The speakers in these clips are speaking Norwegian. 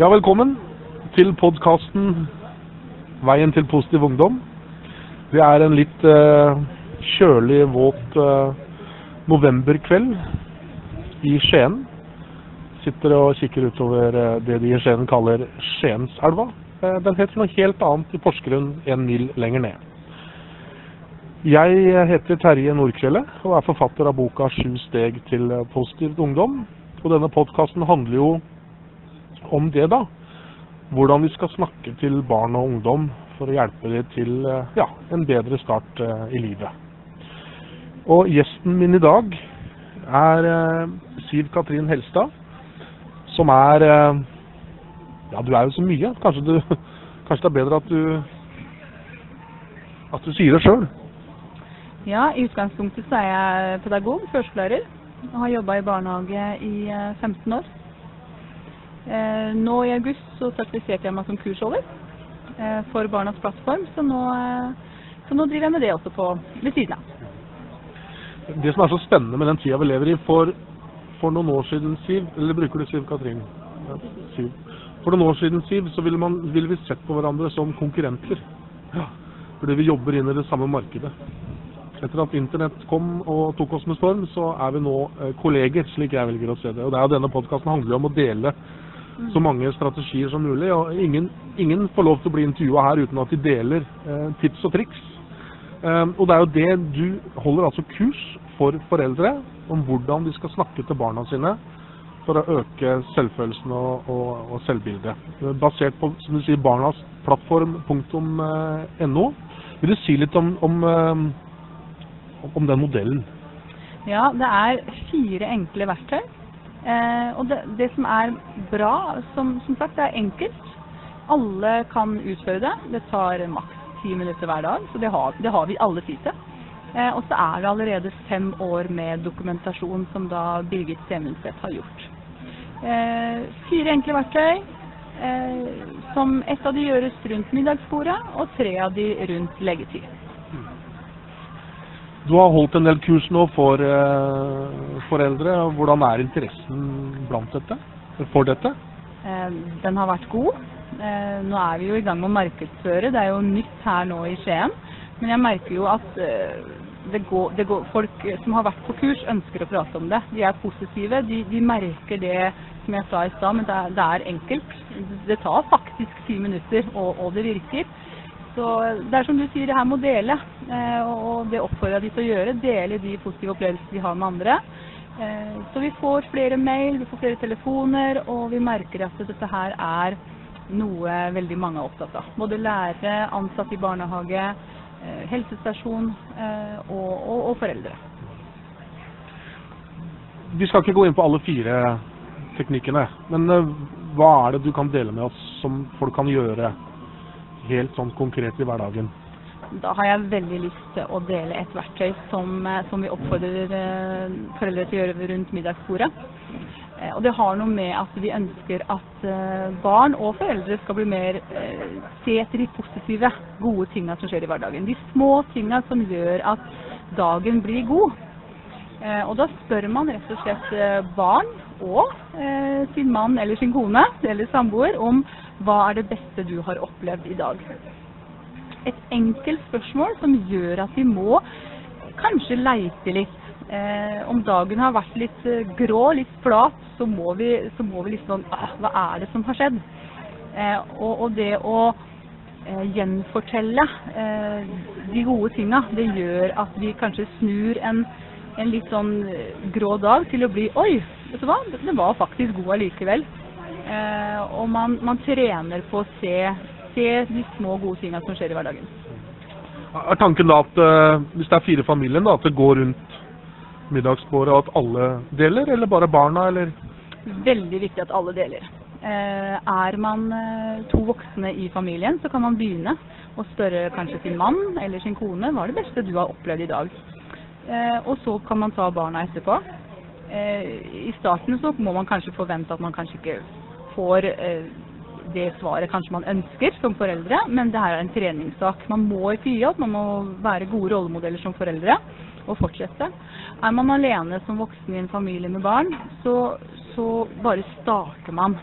Ja, velkommen til podkasten 'Veien til positiv ungdom'. Det er en litt eh, kjølig, våt eh, novemberkveld i Skien. Sitter og kikker utover eh, det de i Skien kaller Skienselva. Eh, den heter noe helt annet i Porsgrunn en mil lenger ned. Jeg heter Terje Nordkjelle og er forfatter av boka 'Sju steg til positiv ungdom'. Og denne podkasten handler jo om det, da. Hvordan vi skal snakke til barn og ungdom for å hjelpe dem til eh, ja, en bedre start eh, i livet. Og gjesten min i dag er eh, Siv Katrin Helstad, som er Ja, du er jo så mye. Kanskje, du, kanskje det er bedre at du at du sier det sjøl? Ja, i utgangspunktet så er jeg pedagog, førskolelærer. Har jobba i barnehage i 15 år. Eh, nå i august så sertifiserte jeg meg som kursholder eh, for Barnas plattform, så nå, eh, så nå, driver jeg med det også på ved siden av. Det som er så spennende med den tida vi lever i, for, for noen år siden, Siv, eller bruker du Siv Katrin? Ja, Siv. For noen år siden, Siv, så ville, man, ville vi sett på hverandre som konkurrenter. Ja, fordi vi jobber inn i det samme markedet. Etter at Internett kom og tok oss med storm, så er vi nå eh, kolleger, slik jeg velger å se det. Og det er jo Denne podkasten handler om å dele så mange strategier som mulig. og Ingen, ingen får lov til å bli intervjua her uten at de deler eh, tips og triks. Eh, og det er jo det du holder altså kurs for foreldre om hvordan de skal snakke til barna sine for å øke selvfølelsen og, og, og selvbildet. Basert på som du sier, barnasplattform.no. Vil du si litt om, om, om den modellen? Ja, det er fire enkle verktøy Eh, og det, det, som er bra, som, som, sagt, det er enkelt. Alle kan utføre det. Det tar maks ti minutter hver dag, så det har, det har vi alle tid til. Eh, og så er det allerede fem år med dokumentasjon som da Birgit Semundset har gjort. Eh, fire enkle verktøy. Eh, som ett av de gjøres rundt middagsbordet, og tre av de rundt leggetid. Du har holdt en del kurs nå for eh, foreldre. Hvordan er interessen blant dette, for dette? Eh, den har vært god. Eh, nå er vi jo i gang med å markedsføre. Det er jo nytt her nå i Skien. Men jeg merker jo at det går, det går, folk som har vært på kurs, ønsker å prate om det. De er positive. De, de merker det som jeg sa i stad, men det er, det er, enkelt. Det tar faktisk ti minutter, og, og det virker. Så det er som du sier, det her må dele. Eh, og det oppfordrer jeg de til å gjøre. Dele de positive opplevelsene de har med andre. Eh, så vi får flere mail, vi får flere telefoner, og vi merker at dette her er noe veldig mange er opptatt av. Både lærere, ansatte i barnehage, eh, helsestasjon og, og, og foreldre. Vi skal ikke gå inn på alle fire teknikkene, men hva er det du kan dele med oss som folk kan gjøre helt sånn konkret i hverdagen? Da har jeg veldig lyst til å dele et verktøy som, eh, som vi oppfordrer eh, foreldre til å gjøre rundt middagsbordet. Eh, og det har noe med at vi ønsker at barn og foreldre skal bli mer se etter de positive, gode tingene som skjer i hverdagen. De små tingene som gjør at dagen blir god. Og da spør man rett og slett barn og sin mann eller sin kone eller samboer om hva er det beste du har opplevd i dag? Et enkelt spørsmål som gjør at vi må kanskje leite litt. Eh, om dagen har vært litt eh, grå, litt flat, så må vi, så må vi liksom ah, Hva er det som har skjedd? Eh, og, og, det å eh, gjenfortelle eh, de gode tinga, det gjør at vi kanskje snur en, en litt sånn eh, grå dag til å bli Oi, vet du hva, det var faktisk god allikevel. Eh, og man, man, trener på å se, se de små, gode tingene som skjer i hverdagen. Er tanken da at uh, hvis det er fire familier, da, at det går rundt middagsbordet, og at alle deler, eller bare barna, eller? Veldig viktig at alle deler. Eh, er man eh, to voksne i familien, så kan man begynne å spørre kanskje sin mann eller sin kone hva er det beste du har opplevd i dag. Eh, og så kan man ta barna etterpå. Eh, I starten så må man kanskje forvente at man kanskje ikke får eh, det svaret kanskje man ønsker som foreldre, men det her er en treningssak. Man må ikke gi opp, man må være gode rollemodeller som foreldre og fortsette. Er man alene som voksen i en familie med barn, så, så bare starter man.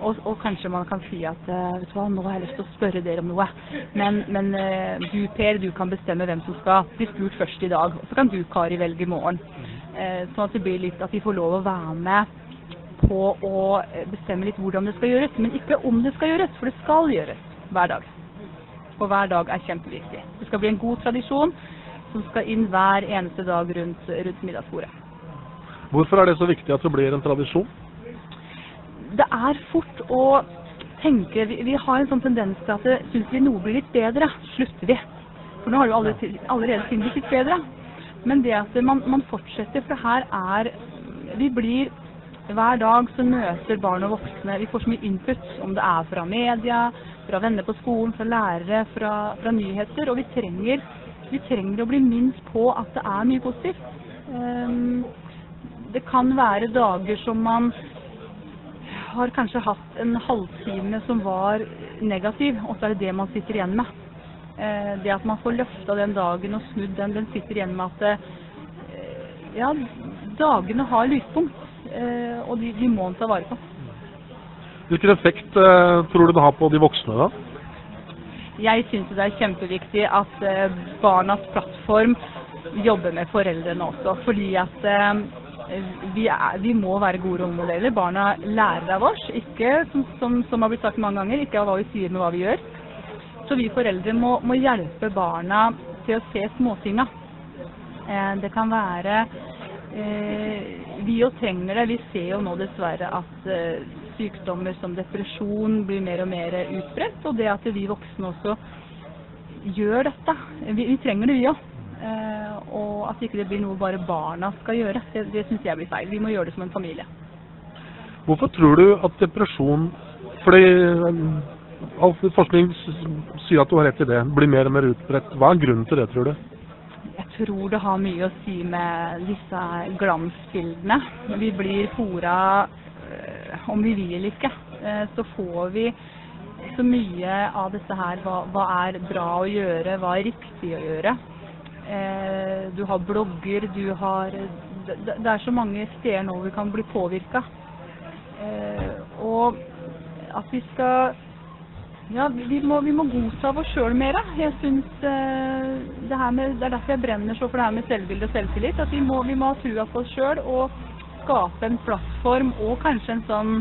og, og, kanskje man kan si at uh, vet du hva, nå har jeg lyst til å spørre dere om noe. Men, men uh, du Per, du kan bestemme hvem som skal bli spurt først i dag. Og så kan du Kari velge i morgen. Sånn at det blir litt at vi får lov å være med på å bestemme litt hvordan det skal gjøres. Men ikke om det skal gjøres, for det skal gjøres hver dag. Og hver dag er kjempeviktig. Det skal bli en god tradisjon som skal inn hver eneste dag rundt, rundt middagsbordet. Hvorfor er det så viktig at det blir en tradisjon? Det er fort å tenke Vi, vi har en sånn tendens til at syns vi noe blir litt bedre, slutter vi. For nå har jo allerede, allerede ting blitt litt bedre. Men det at man, man fortsetter, for her er Vi blir hver dag så møter barn og voksne Vi får så mye input, om det er fra media, fra venner på skolen, fra lærere, fra, fra nyheter. Og vi trenger, vi trenger, å bli minst på at det er mye positivt. Um, det kan være dager som man har kanskje hatt en halvtime som var negativ, og så er det det man sitter igjen med. Uh, det at man får løfta den dagen og snudd den, den sitter igjen med at uh, ja, dagene har lyspunkt. Uh, og de, de må en ta vare på. Hvilken effekt eh, tror du det har på de voksne, da? Jeg syns det er kjempeviktig at eh, Barnas plattform jobber med foreldrene også. Fordi at eh, vi, er, vi, må være gode rollemodeller. Barna lærer av oss, ikke som, som, som, har blitt sagt mange ganger, ikke av hva vi sier, men hva vi gjør. Så vi foreldre må, må hjelpe barna til å se småtinga. Eh, det kan være eh, Vi jo trenger det. Vi ser jo nå dessverre at eh, sykdommer som depresjon blir mer og mer utbredt. Og det at vi voksne også gjør dette. Vi, vi trenger det, vi òg. Eh, og at ikke det blir noe bare barna skal gjøre. Det, det syns jeg blir feil. Vi må gjøre det som en familie. Hvorfor tror du at depresjon Fordi eh, all forskning sier at du har rett i det. Blir mer og mer utbredt. Hva er grunnen til det, tror du? Tror det har mye å si med disse glansbildene. Vi blir fora Eh, om vi vil eller ikke, eh, så får vi så mye av disse her. Hva, hva, er bra å gjøre, hva er riktig å gjøre. Eh, du har blogger, du har det er så mange steder nå vi kan bli påvirka. Og at vi skal ja, vi må, vi må godta oss sjøl mer. Jeg synes det, her med, det er derfor jeg brenner så for det her med selvbilde og selvtillit. At vi må, vi må ha trua på oss sjøl og skape en plattform og kanskje en sånn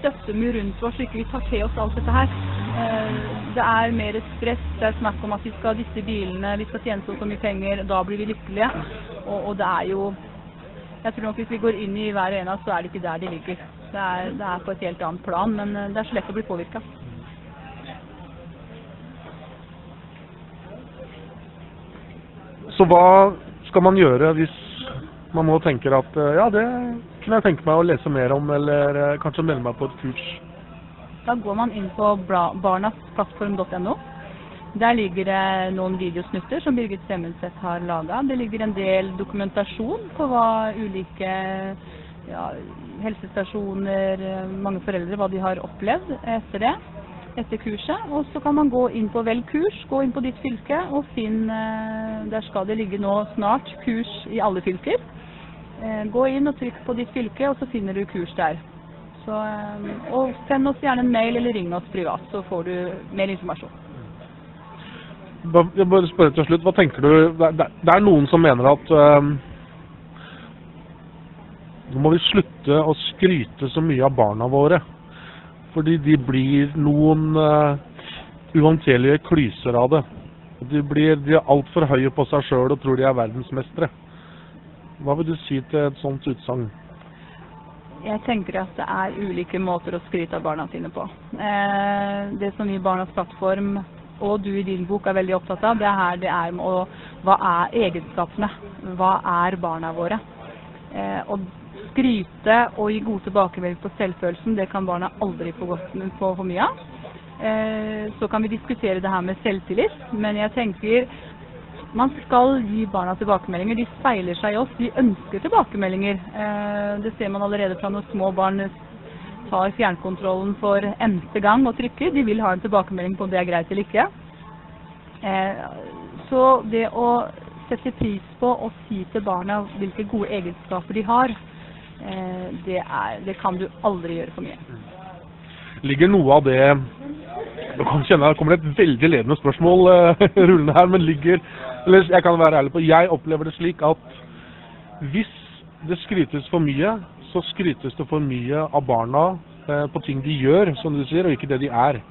støttemur rundt oss, så ikke vi tar til oss alt dette her. Uh, det er mer stress. Det er snakk om at vi skal ha disse bilene, vi skal tjene så mye penger. Da blir vi lykkelige. Og, og, det er jo Jeg tror nok hvis vi går inn i hver ene, så er det ikke der de ligger. Det er, det er på et helt annet plan, men eh, det er så lett å bli påvirka. Så hva skal man gjøre hvis man nå tenker at eh, ja, det kunne jeg tenke meg å lese mer om, eller eh, kanskje melde meg på et kurs? Da går man inn på barnasplattform.no. Der ligger det noen videosnutter som Birgit Stemmenseth har laga. Det ligger en del dokumentasjon på hva ulike ja, helsestasjoner, mange foreldre, hva de har opplevd etter det. Etter kurset. Og så kan man gå inn på Velg kurs, gå inn på ditt fylke og finn eh, Der skal det ligge nå snart kurs i alle fylker. Eh, gå inn og trykk på ditt fylke, og så finner du kurs der. Så, eh, og send oss gjerne en mail eller ring oss privat, så får du mer informasjon. Jeg bare spørre til slutt, hva tenker du Det er noen som mener at nå må vi slutte å skryte så mye av barna våre. Fordi de blir noen uh, uhåndterlige klyser av det. De, blir, de er altfor høye på seg sjøl og tror de er verdensmestere. Hva vil du si til et sånt utsagn? Jeg tenker at det er ulike måter å skryte av barna sine på. Eh, det som vi i Barnas plattform og du i din bok er veldig opptatt av, det er, her det er med å, hva er egenskapene? Hva er barna våre? Eh, å skryte og gi gode tilbakemeldinger på selvfølelsen, det kan barna aldri få, godt, på for mye av. Eh, så kan vi diskutere det her med selvtillit, men jeg tenker man skal gi barna tilbakemeldinger. De speiler seg i oss. De ønsker tilbakemeldinger. Eh, det ser man allerede fra når små barn tar fjernkontrollen for n-te gang og trykker. De vil ha en tilbakemelding på om det er greit eller ikke. Eh, så det å sette pris på å si til barna hvilke gode egenskaper de har, det, er, det kan du aldri gjøre for mye. Ligger noe av det Nå kan kjenne det kommer et veldig ledende spørsmål eh, rullende her, men ligger Eller jeg kan være ærlig på Jeg opplever det slik at hvis det skrytes for mye, så skrytes det for mye av barna eh, på ting de gjør, som du sier, og ikke det de er.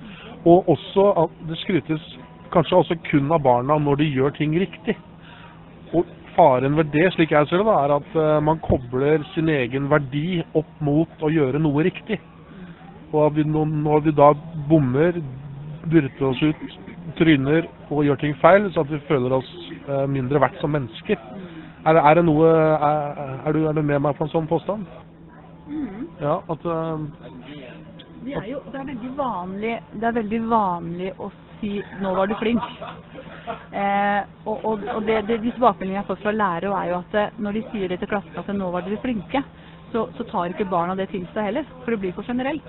Og også at det skrytes kanskje også kun av barna når de gjør ting riktig. Og faren ved det, slik jeg ser det, er at eh, man kobler sin egen verdi opp mot å gjøre noe riktig. Og at vi, når vi da bommer, dyrter oss ut, tryner og gjør ting feil, så at vi føler oss eh, mindre verdt som mennesker. Er, det- er det noe er, er, du, er du med meg på en sånn påstand? Ja, at eh, Det er jo det er veldig vanlig, det er veldig vanlig å si 'nå var du flink'. Eh, og og, og det, det, de tilbakemeldingene jeg har fått fra lærere, er jo at eh, når de sier det til klassen at 'nå var dere flinke', så, så tar ikke barna det til seg heller, for det blir for generelt.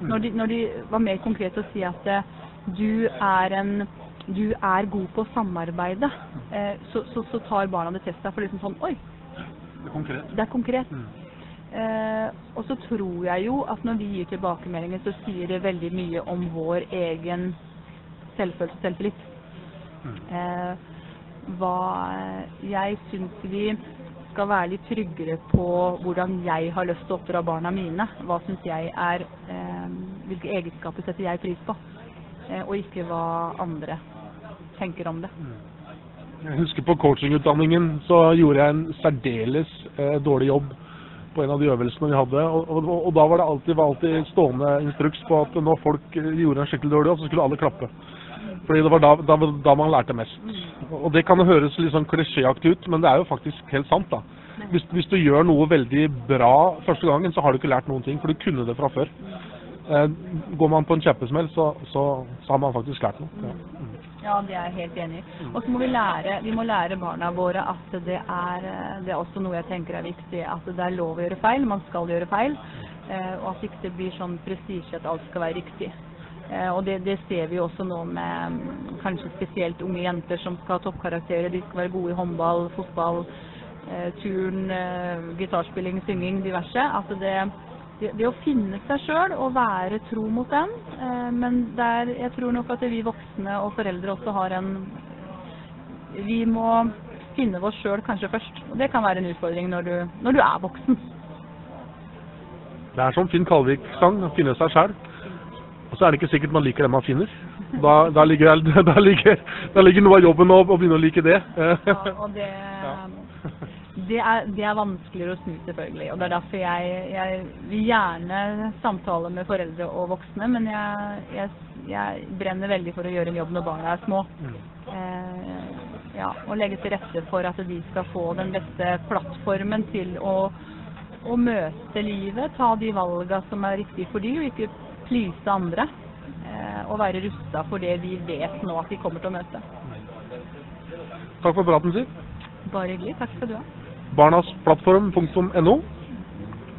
Når de, når de var mer konkrete og sier at eh, du er en du er god på å samarbeide, eh, så, så, så tar barna det til seg for liksom sånn Oi, det er konkret. det er konkret. Eh, og så tror jeg jo at når vi gir tilbakemeldinger, så sier det veldig mye om vår egen selvfølelse og selvtillit. Eh, hva Jeg syns vi skal være litt tryggere på hvordan jeg har lyst til å oppdra barna mine. Hva syns jeg er eh, Hvilke egenskaper setter jeg pris på? Eh, og ikke hva andre tenker om det. Jeg husker på coachingutdanningen så gjorde jeg en særdeles eh, dårlig jobb på en av de øvelsene vi hadde. Og, og, og da var det alltid, var alltid stående instruks på at når folk gjorde en skikkelig dårlig jobb, så skulle alle klappe. Fordi det var da, da, da man lærte mest. Og det kan høres litt sånn klisjéaktig ut, men det er jo faktisk helt sant. da. Hvis, hvis du gjør noe veldig bra første gangen, så har du ikke lært noen ting, for du kunne det fra før. Eh, går man på en kjempesmell, så, så, så har man faktisk lært noe. Ja. Ja, det er jeg helt enig i. Og så må vi lære, vi må lære barna våre at det er, det er også noe jeg tenker er viktig, at det er lov å gjøre feil, man skal gjøre feil, eh, og at det ikke blir sånn prestisje at alt skal være riktig. Eh, og det, det ser vi også nå med mm, kanskje spesielt unge jenter som skal ha toppkarakterer. De skal være gode i håndball, fotball, eh, turn, eh, gitarspilling, synging, diverse. Altså det, det, det å finne seg sjøl og være tro mot den. Men der, jeg tror nok at vi voksne og foreldre også har en Vi må finne oss sjøl kanskje først. Og det kan være en utfordring når du, når du er voksen. Det er som Finn Kalvik sang, å finne seg sjæl. Og så er det ikke sikkert man liker det man finner. Da, da, ligger, da, ligger, da ligger noe av jobben å, å begynne å like det. Ja, og det, det, er, det er vanskeligere å snu, selvfølgelig. Og det er derfor jeg, jeg vil gjerne samtale med foreldre og voksne, men jeg, jeg, jeg brenner veldig for å gjøre en jobb når barna er små. Eh, ja, og legge til rette for at de skal få den beste plattformen til å, å møte livet, ta de valga som er riktige for de, og ikke please andre. Eh, og være rusta for det vi vet nå at vi kommer til å møte. Takk for praten, Siv. Bare hyggelig. Takk skal du ha. Barnasplattform.no.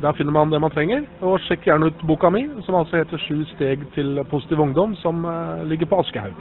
Der finner man det man trenger. Og sjekk gjerne ut boka mi, som altså heter 'Sju steg til positiv ungdom', som eh, ligger på Aschehoug.